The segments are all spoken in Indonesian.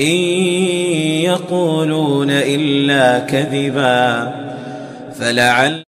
إن يقولون إلا كذبا فلعل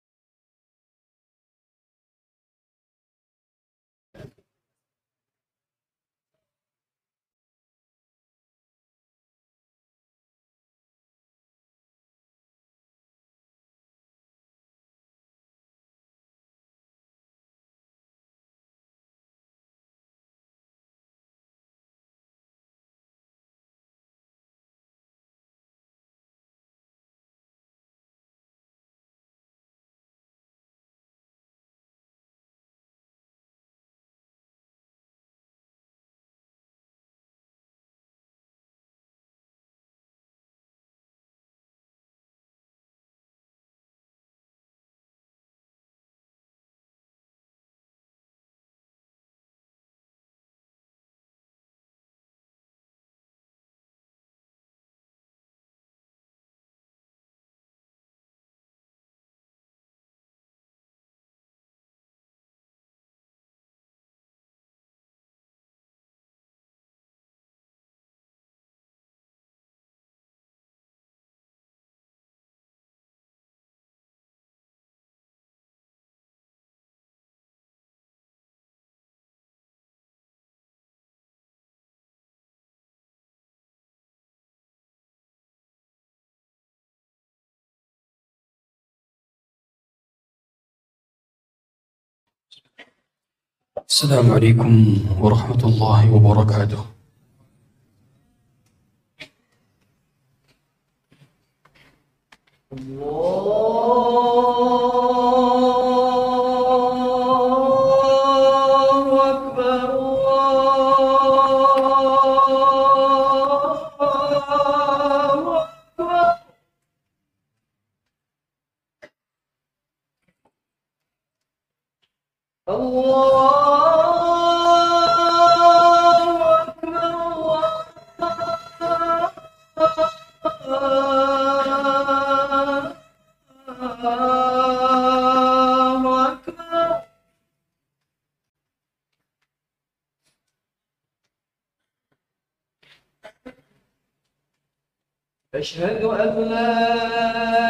السلام عليكم ورحمة الله وبركاته. الله أكبر الله أكبر. الله أشهد أن لا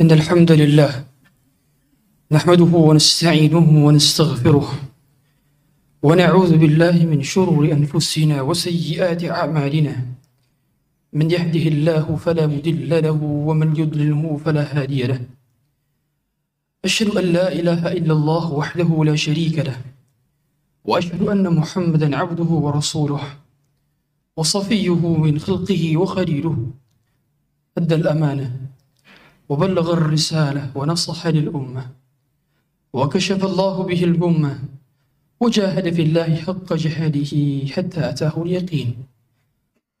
إن الحمد لله نحمده ونستعينه ونستغفره ونعوذ بالله من شرور أنفسنا وسيئات أعمالنا. من يهده الله فلا مضل له ومن يضلله فلا هادي له. أشهد أن لا إله إلا الله وحده لا شريك له. وأشهد أن محمدا عبده ورسوله. وصفيه من خلقه وخليله. أدى الأمانة. وبلغ الرسالة ونصح للأمة. وكشف الله به الأمة وجاهد في الله حق جهاده حتى أتاه اليقين.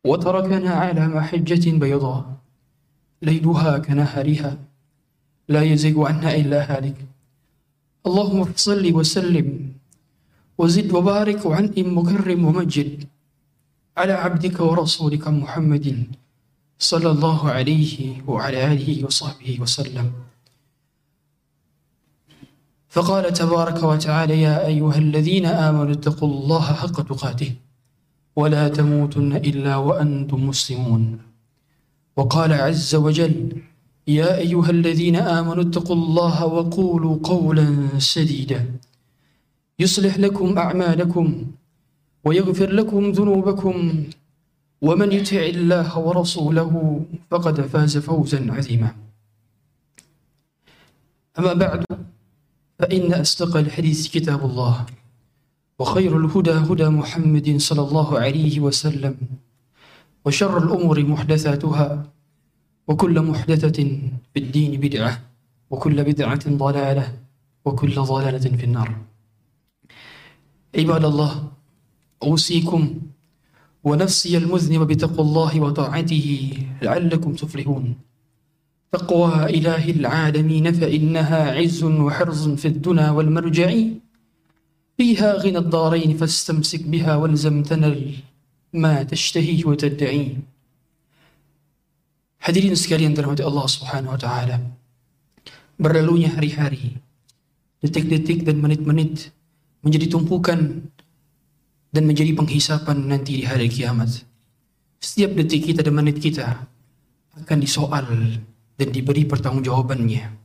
وتركنا على محجة بيضاء. ليلها كنهارها. لا يزيغ عنها إلا هالك. اللهم صل وسلم. وزد وبارك وعنئم مكرم ومجد. على عبدك ورسولك محمد. صلى الله عليه وعلى آله وصحبه وسلم. فقال تبارك وتعالى يا أيها الذين آمنوا اتقوا الله حق تقاته ولا تموتن إلا وأنتم مسلمون. وقال عز وجل يا أيها الذين آمنوا اتقوا الله وقولوا قولا سديدا. يصلح لكم أعمالكم ويغفر لكم ذنوبكم ومن يطع الله ورسوله فقد فاز فوزا عظيما. أما بعد فإن أصدق الحديث كتاب الله وخير الهدى هدى محمد صلى الله عليه وسلم وشر الأمور محدثاتها وكل محدثة في الدين بدعة وكل بدعة ضلالة وكل ضلالة في النار. عباد الله أوصيكم ونفسي المذنب بتقوى الله وطاعته لعلكم تفلحون. تقوى إله العالمين فإنها عز وحرز في الدنا والمرجع. فيها غنى الدارين فاستمسك بها والزم تنل ما تشتهي وتدعي. Hadirin sekalian dirahmati Allah Subhanahu wa taala. Berlalunya hari-hari, detik-detik dan menit-menit menjadi tumpukan dan menjadi penghisapan nanti di hari kiamat. Setiap detik kita dan menit kita akan disoal dan diberi pertanggungjawabannya.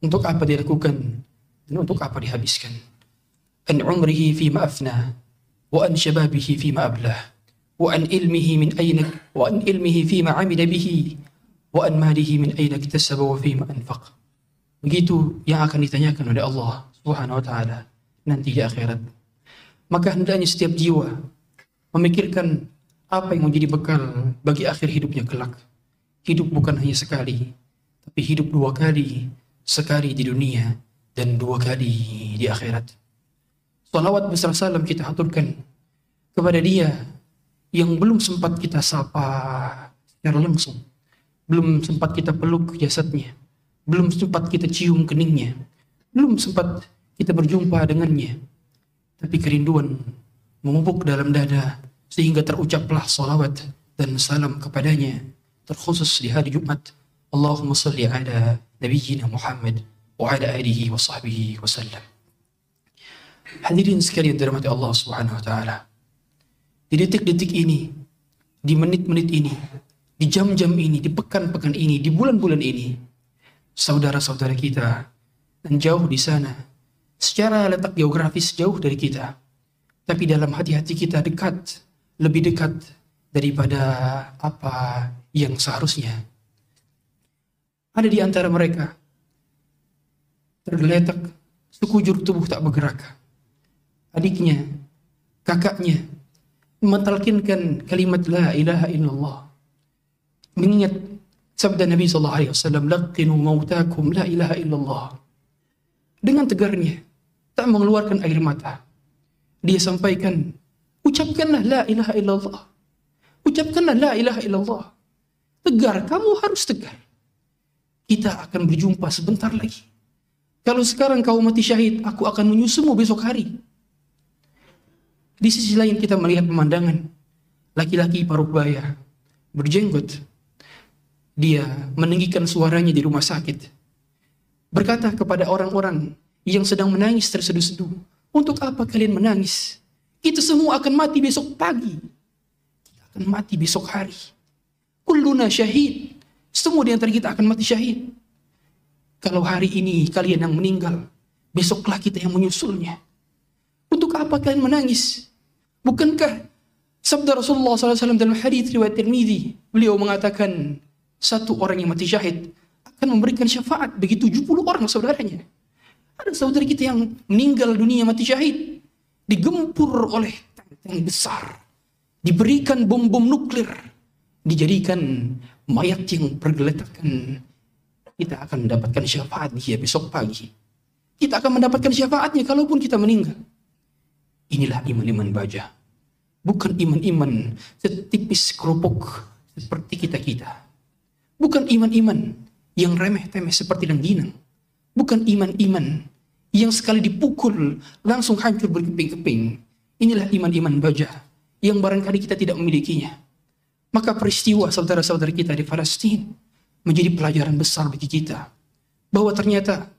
Untuk apa dilakukan dan untuk apa dihabiskan. An umrihi fima afna wa an shababihi fima ablah wa an ilmihi min ayna wa an ilmihi fima amila bihi wa an malihi min ayna iktasaba wa fima anfaq. Begitu yang akan ditanyakan oleh Allah Subhanahu wa taala nanti di akhirat. Maka hendaknya setiap jiwa memikirkan apa yang menjadi bekal bagi akhir hidupnya kelak. Hidup bukan hanya sekali, tapi hidup dua kali, sekali di dunia dan dua kali di akhirat. Salawat besar salam kita aturkan kepada dia yang belum sempat kita sapa secara langsung. Belum sempat kita peluk jasadnya. Belum sempat kita cium keningnya. Belum sempat kita berjumpa dengannya. Tapi kerinduan memupuk dalam dada sehingga terucaplah salawat dan salam kepadanya terkhusus di hari Jumat. Allahumma salli ala nabiyyina Muhammad wa ala alihi wa sahbihi wa sallam. Hadirin sekalian dirahmati Allah Subhanahu wa taala. Di detik-detik ini, di menit-menit ini, di jam-jam ini, di pekan-pekan ini, di bulan-bulan ini, saudara-saudara kita dan jauh di sana, secara letak geografis jauh dari kita, tapi dalam hati-hati kita dekat, lebih dekat daripada apa yang seharusnya. Ada di antara mereka tergeletak sekujur tubuh tak bergerak. Adiknya, kakaknya mentalkinkan kalimat la ilaha illallah. Mengingat sabda Nabi wasallam, "Laqinu mautakum la ilaha illallah." Dengan tegarnya, tak mengeluarkan air mata. Dia sampaikan, ucapkanlah la ilaha illallah. Ucapkanlah la ilaha illallah. Tegar, kamu harus tegar. Kita akan berjumpa sebentar lagi. Kalau sekarang kau mati syahid, aku akan menyusumu besok hari. Di sisi lain kita melihat pemandangan laki-laki paruh baya berjenggot. Dia meninggikan suaranya di rumah sakit. Berkata kepada orang-orang yang sedang menangis terseduh-seduh, "Untuk apa kalian menangis? Kita semua akan mati besok pagi. Kita akan mati besok hari. Kulluna syahid. Semua di antara kita akan mati syahid. Kalau hari ini kalian yang meninggal, besoklah kita yang menyusulnya. Untuk apa kalian menangis? Bukankah sabda Rasulullah SAW dalam hadis riwayat Tirmidzi, beliau mengatakan satu orang yang mati syahid akan memberikan syafaat bagi 70 orang saudaranya. Ada saudara kita yang meninggal dunia mati syahid, digempur oleh tank besar, diberikan bom-bom nuklir, dijadikan mayat yang pergeletakan. Kita akan mendapatkan syafaat dia besok pagi. Kita akan mendapatkan syafaatnya kalaupun kita meninggal. Inilah iman-iman baja. Bukan iman-iman setipis kerupuk seperti kita-kita. Bukan iman-iman yang remeh-temeh seperti rengginang. Bukan iman-iman yang sekali dipukul langsung hancur berkeping-keping. Inilah iman-iman baja yang barangkali kita tidak memilikinya. Maka peristiwa saudara-saudara kita di Palestina menjadi pelajaran besar bagi kita. Bahwa ternyata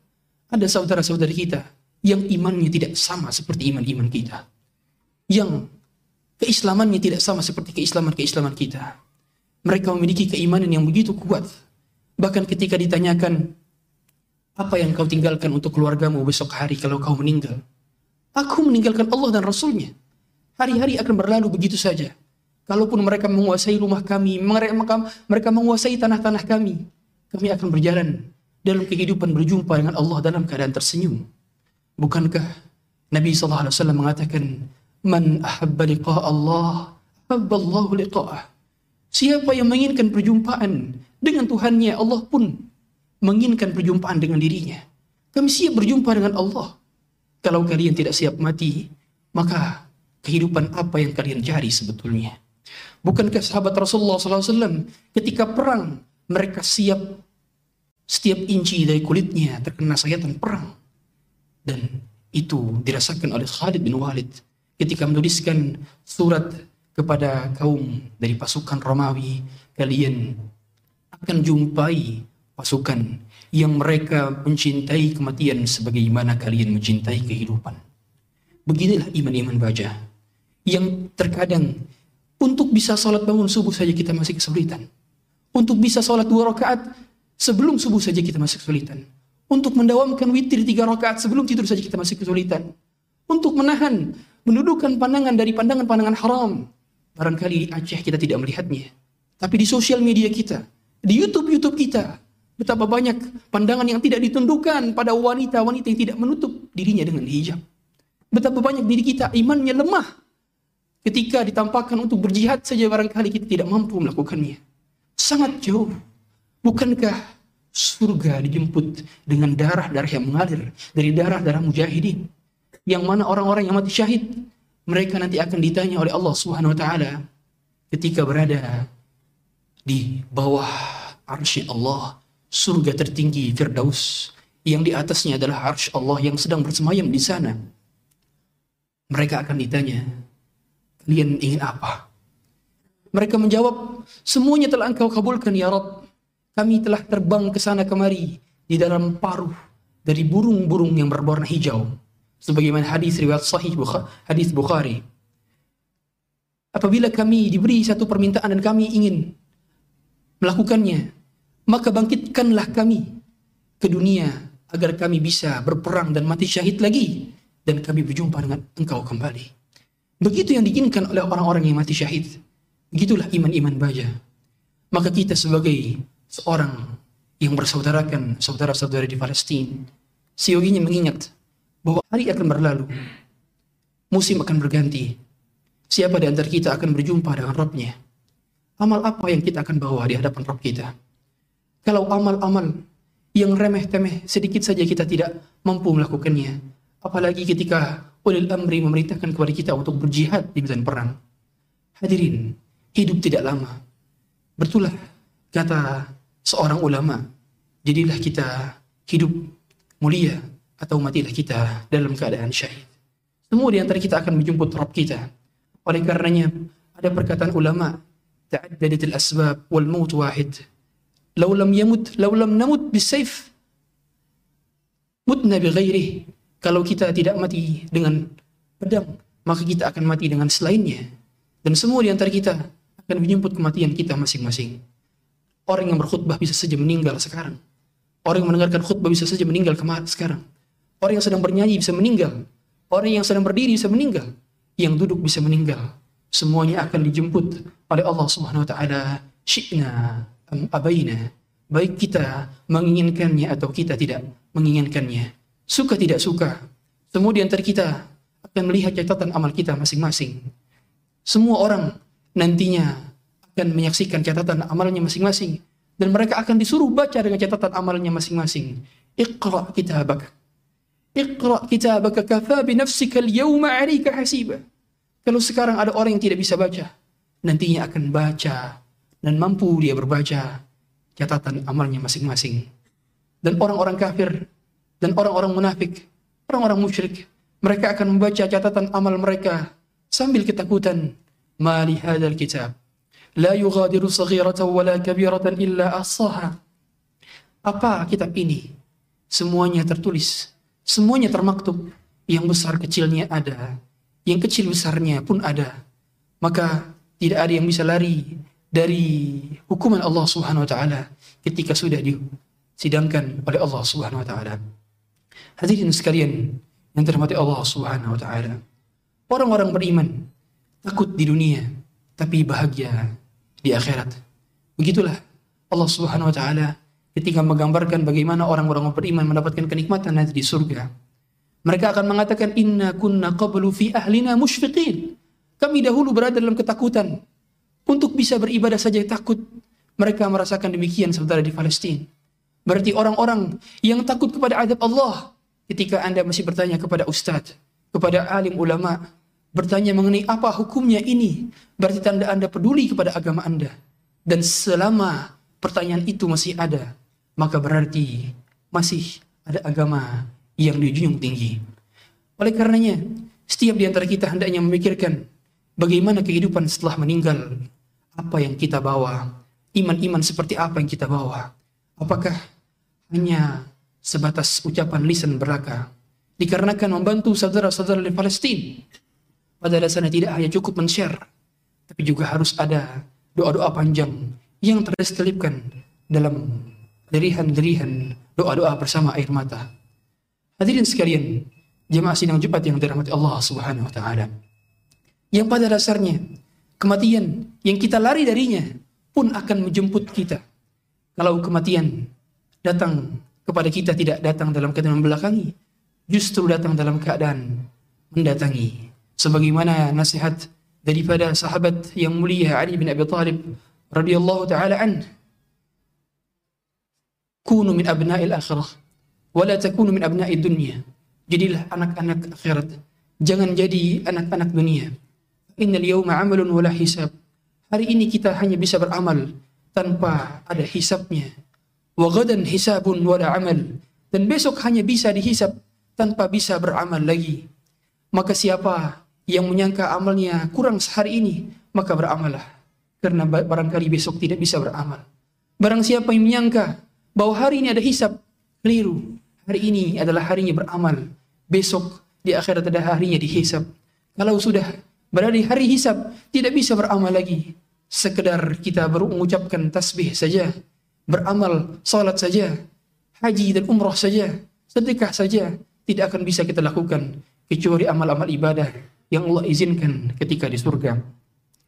ada saudara-saudara kita yang imannya tidak sama seperti iman-iman kita. Yang keislamannya tidak sama seperti keislaman-keislaman kita. Mereka memiliki keimanan yang begitu kuat. Bahkan ketika ditanyakan, apa yang kau tinggalkan untuk keluargamu besok hari kalau kau meninggal? Aku meninggalkan Allah dan Rasulnya. Hari-hari akan berlalu begitu saja. Kalaupun mereka menguasai rumah kami, mereka, mereka menguasai tanah-tanah kami, kami akan berjalan dalam kehidupan berjumpa dengan Allah dalam keadaan tersenyum. Bukankah Nabi SAW mengatakan, Man ahabba liqa Allah, ahabba Allah liqa'ah. Siapa yang menginginkan perjumpaan dengan Tuhannya, Allah pun menginginkan perjumpaan dengan dirinya. Kami siap berjumpa dengan Allah. Kalau kalian tidak siap mati, maka kehidupan apa yang kalian cari sebetulnya? Bukankah sahabat Rasulullah SAW ketika perang mereka siap setiap inci dari kulitnya terkena sayatan perang. Dan itu dirasakan oleh Khalid bin Walid ketika menuliskan surat kepada kaum dari pasukan Romawi. Kalian akan jumpai pasukan yang mereka mencintai kematian sebagaimana kalian mencintai kehidupan. Beginilah iman-iman baja yang terkadang untuk bisa sholat bangun subuh saja kita masih kesulitan. Untuk bisa sholat dua rakaat sebelum subuh saja kita masih kesulitan. Untuk mendawamkan witir tiga rakaat sebelum tidur saja kita masih kesulitan. Untuk menahan, mendudukan pandangan dari pandangan-pandangan haram. Barangkali di Aceh kita tidak melihatnya. Tapi di sosial media kita, di YouTube-YouTube kita, Betapa banyak pandangan yang tidak ditundukkan pada wanita-wanita yang tidak menutup dirinya dengan hijab. Betapa banyak diri kita imannya lemah. Ketika ditampakkan untuk berjihad saja barangkali kita tidak mampu melakukannya. Sangat jauh. Bukankah surga dijemput dengan darah-darah yang mengalir dari darah-darah mujahidin? Yang mana orang-orang yang mati syahid, mereka nanti akan ditanya oleh Allah Subhanahu wa taala ketika berada di bawah arsy Allah, surga tertinggi Firdaus yang di atasnya adalah arsy Allah yang sedang bersemayam di sana. Mereka akan ditanya, kalian ingin apa? Mereka menjawab, semuanya telah engkau kabulkan ya Rabb. Kami telah terbang ke sana kemari di dalam paruh dari burung-burung yang berwarna hijau. Sebagaimana hadis riwayat sahih Bukhari, hadis Bukhari. Apabila kami diberi satu permintaan dan kami ingin melakukannya, maka bangkitkanlah kami ke dunia agar kami bisa berperang dan mati syahid lagi dan kami berjumpa dengan engkau kembali. Begitu yang diinginkan oleh orang-orang yang mati syahid. Begitulah iman-iman baja. Maka kita sebagai seorang yang bersaudarakan saudara-saudara di Palestina, seyoginya mengingat bahwa hari akan berlalu, musim akan berganti. Siapa di antara kita akan berjumpa dengan Rabbnya? Amal apa yang kita akan bawa di hadapan Rabb kita? Kalau amal-amal yang remeh-temeh sedikit saja kita tidak mampu melakukannya, apalagi ketika ulil amri memerintahkan kepada kita untuk berjihad di medan perang. Hadirin, hidup tidak lama. Bertulah kata seorang ulama, jadilah kita hidup mulia atau matilah kita dalam keadaan syahid. Semua di antara kita akan menjemput Rabb kita. Oleh karenanya ada perkataan ulama, ta'addadat al-asbab wal maut wahid. Lau lam yamut, lau lam namut bisayf. Mutna bi ghairih. Kalau kita tidak mati dengan pedang, maka kita akan mati dengan selainnya. Dan semua di antara kita akan menjemput kematian kita masing-masing. Orang yang berkhutbah bisa saja meninggal sekarang. Orang yang mendengarkan khutbah bisa saja meninggal sekarang. Orang yang sedang bernyanyi bisa meninggal. Orang yang sedang berdiri bisa meninggal. Yang duduk bisa meninggal. Semuanya akan dijemput oleh Allah Subhanahu wa taala. Syi'na abaina. Baik kita menginginkannya atau kita tidak menginginkannya. Suka tidak suka. Semua di antara kita akan melihat catatan amal kita masing-masing. Semua orang nantinya akan menyaksikan catatan amalnya masing-masing dan mereka akan disuruh baca dengan catatan amalnya masing-masing. Iqra kitabak. Iqra kitabaka kafa bi nafsika al-yawma 'alayka hasiba. Kalau sekarang ada orang yang tidak bisa baca, nantinya akan baca dan mampu dia berbaca catatan amalnya masing-masing. Dan orang-orang kafir dan orang-orang munafik, orang-orang musyrik, mereka akan membaca catatan amal mereka sambil ketakutan. Mali hadal kitab. La yughadiru saghiratan wala kabiratan illa ahsaha. Apa kitab ini? Semuanya tertulis. Semuanya termaktub. Yang besar kecilnya ada. Yang kecil besarnya pun ada. Maka tidak ada yang bisa lari dari hukuman Allah Subhanahu wa taala ketika sudah disidangkan oleh Allah Subhanahu wa taala. Hadirin sekalian yang dirahmati Allah Subhanahu wa taala. Orang-orang beriman takut di dunia tapi bahagia di akhirat. Begitulah Allah Subhanahu wa taala ketika menggambarkan bagaimana orang-orang beriman mendapatkan kenikmatan nanti di surga. Mereka akan mengatakan inna kunna qablu fi ahlina musyfiqin. Kami dahulu berada dalam ketakutan. Untuk bisa beribadah saja takut. Mereka merasakan demikian saudara di Palestina. Berarti orang-orang yang takut kepada adab Allah ketika Anda masih bertanya kepada ustadz, kepada alim ulama, bertanya mengenai apa hukumnya ini, berarti tanda Anda peduli kepada agama Anda. Dan selama pertanyaan itu masih ada, maka berarti masih ada agama yang dijunjung tinggi. Oleh karenanya, setiap di antara kita hendaknya memikirkan bagaimana kehidupan setelah meninggal, apa yang kita bawa, iman-iman seperti apa yang kita bawa. Apakah hanya sebatas ucapan lisan belaka dikarenakan membantu saudara-saudara di Palestina. Pada dasarnya tidak hanya cukup men-share, tapi juga harus ada doa-doa panjang yang terselipkan dalam derihan-derihan doa-doa bersama air mata. Hadirin sekalian, jemaah sidang Jumat yang dirahmati Allah Subhanahu wa taala. Yang pada dasarnya kematian yang kita lari darinya pun akan menjemput kita. Kalau kematian datang kepada kita tidak datang dalam keadaan membelakangi, justru datang dalam keadaan mendatangi. Sebagaimana nasihat daripada sahabat yang mulia Ali bin Abi Thalib radhiyallahu taala an kunu min abna'il akhirah wa la takunu min abna'id dunya jadilah anak-anak akhirat jangan jadi anak-anak dunia innal yawma amalun wala hisab. Hari ini kita hanya bisa beramal tanpa ada hisabnya. Wa gadan hisabun wala amal. Dan besok hanya bisa dihisab tanpa bisa beramal lagi. Maka siapa yang menyangka amalnya kurang sehari ini maka beramallah. Karena barangkali besok tidak bisa beramal. Barang siapa yang menyangka bahwa hari ini ada hisab keliru. Hari ini adalah harinya beramal. Besok di akhirat ada harinya dihisab. Kalau sudah berada di hari hisab tidak bisa beramal lagi sekedar kita baru mengucapkan tasbih saja, beramal salat saja, haji dan umrah saja, sedekah saja, tidak akan bisa kita lakukan kecuali amal-amal ibadah yang Allah izinkan ketika di surga.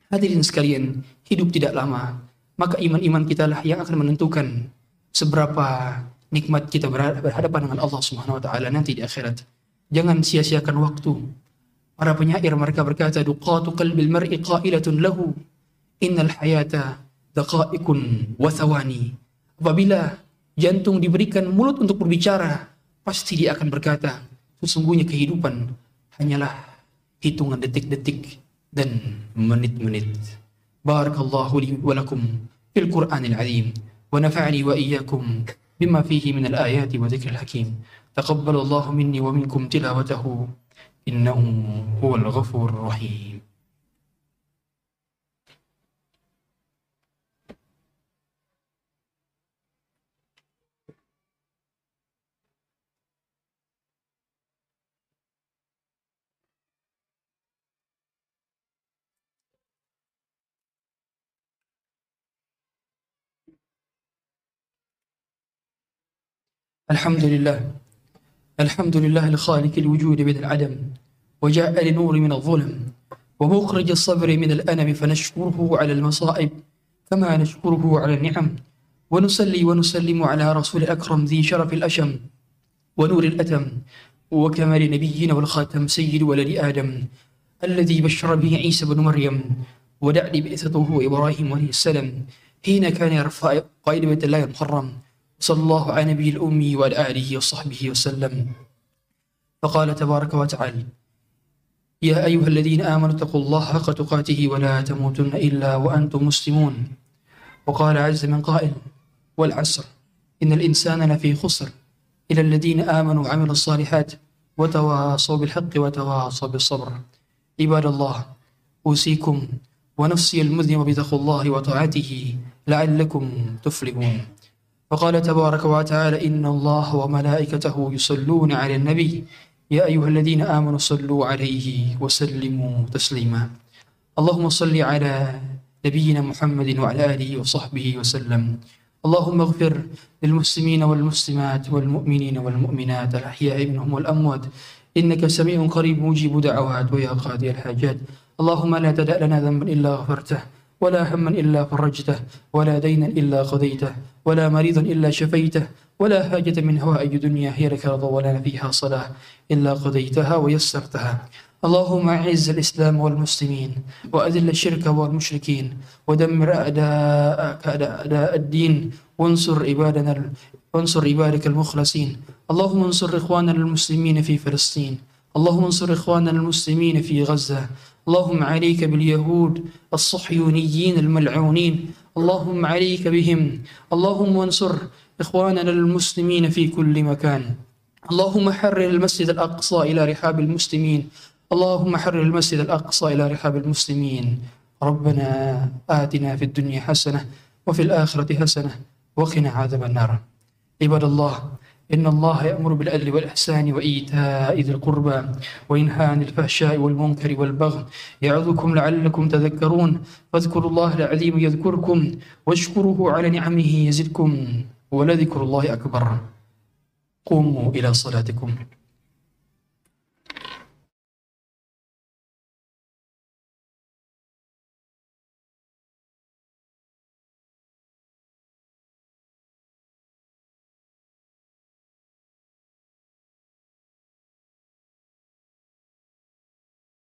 Hadirin sekalian, hidup tidak lama, maka iman-iman kita lah yang akan menentukan seberapa nikmat kita berhadapan dengan Allah Subhanahu wa taala nanti di akhirat. Jangan sia-siakan waktu. Para penyair mereka berkata, "Duqatu qalbil mar'i qailatun lahu innal hayata daqa'iqun wa thawani. Apabila jantung diberikan mulut untuk berbicara, pasti dia akan berkata, sesungguhnya kehidupan hanyalah hitungan detik-detik dan menit-menit. Barakallahu li wa lakum fil Qur'anil azim wa nafa'ani wa iyyakum fihi min al-ayati wa dhikril hakim. Taqabbalallahu minni wa minkum إنه هو الغفور الرحيم. الحمد لله. الحمد لله الخالق الوجود من العدم وجاء لنور من الظلم ومخرج الصبر من الأنم فنشكره على المصائب كما نشكره على النعم. ونصلي ونسلم على رسول الأكرم ذي شرف الأشم ونور الأتم وكمال نبينا والخاتم سيد ولد آدم الذي بشر به عيسى بن مريم ودع بعثته إبراهيم عليه السلام حين كان يرفع قائد بيت الله المحرم. صلى الله على نبي الأمي وعلى آله وصحبه وسلم. فقال تبارك وتعالى يا أيها الذين آمنوا اتقوا الله حق تقاته ولا تموتن إلا وأنتم مسلمون. وقال عز من قائل والعصر. إن الإنسان لفي خسر. إلى الذين آمنوا وعملوا الصالحات وتواصوا بالحق وتواصوا بالصبر. عباد الله أوصيكم ونفسي المذنب بتقوى الله وطاعته لعلكم تفلحون. وقال تبارك وتعالى إن الله وملائكته يصلون على النبي. يا أيها الذين آمنوا صلوا عليه وسلموا تسليما. اللهم صل على نبينا محمد وعلى آله وصحبه وسلم. اللهم اغفر للمسلمين والمسلمات والمؤمنين والمؤمنات الأحياء منهم والأموات. إنك سميع قريب مجيب دعوات ويا قاضي الحاجات. اللهم لا تدع لنا ذنبا إلا غفرته. ولا هما إلا فرجته ولا دينا إلا قضيته ولا مريضا إلا شفيته ولا حاجة من هوائج دنيا هي لك رضا ولا فيها صلاة إلا قضيتها ويسرتها. اللهم أعز الإسلام والمسلمين وأذل الشرك والمشركين ودمر أعداءك أعداء الدين وانصر عبادنا وانصر عبادك المخلصين. اللهم انصر إخواننا المسلمين في فلسطين. اللهم انصر إخواننا المسلمين في غزة. اللهم عليك باليهود الصهيونيين الملعونين. اللهم عليك بهم. اللهم انصر إخواننا المسلمين في كل مكان. اللهم حرر المسجد الأقصى إلى رحاب المسلمين. اللهم حرر المسجد الأقصى إلى رحاب المسلمين. ربنا آتنا في الدنيا حسنة وفي الآخرة حسنة وقنا عذاب النار. عباد الله إن الله يأمر بالعدل والإحسان وإيتاء ذي القربى وينهى عن الفحشاء والمنكر والبغي يعظكم لعلكم تذكرون فاذكروا الله العظيم يذكركم واشكروه على نعمه يزدكم ولذكر الله أكبر. قوموا إلى صلاتكم.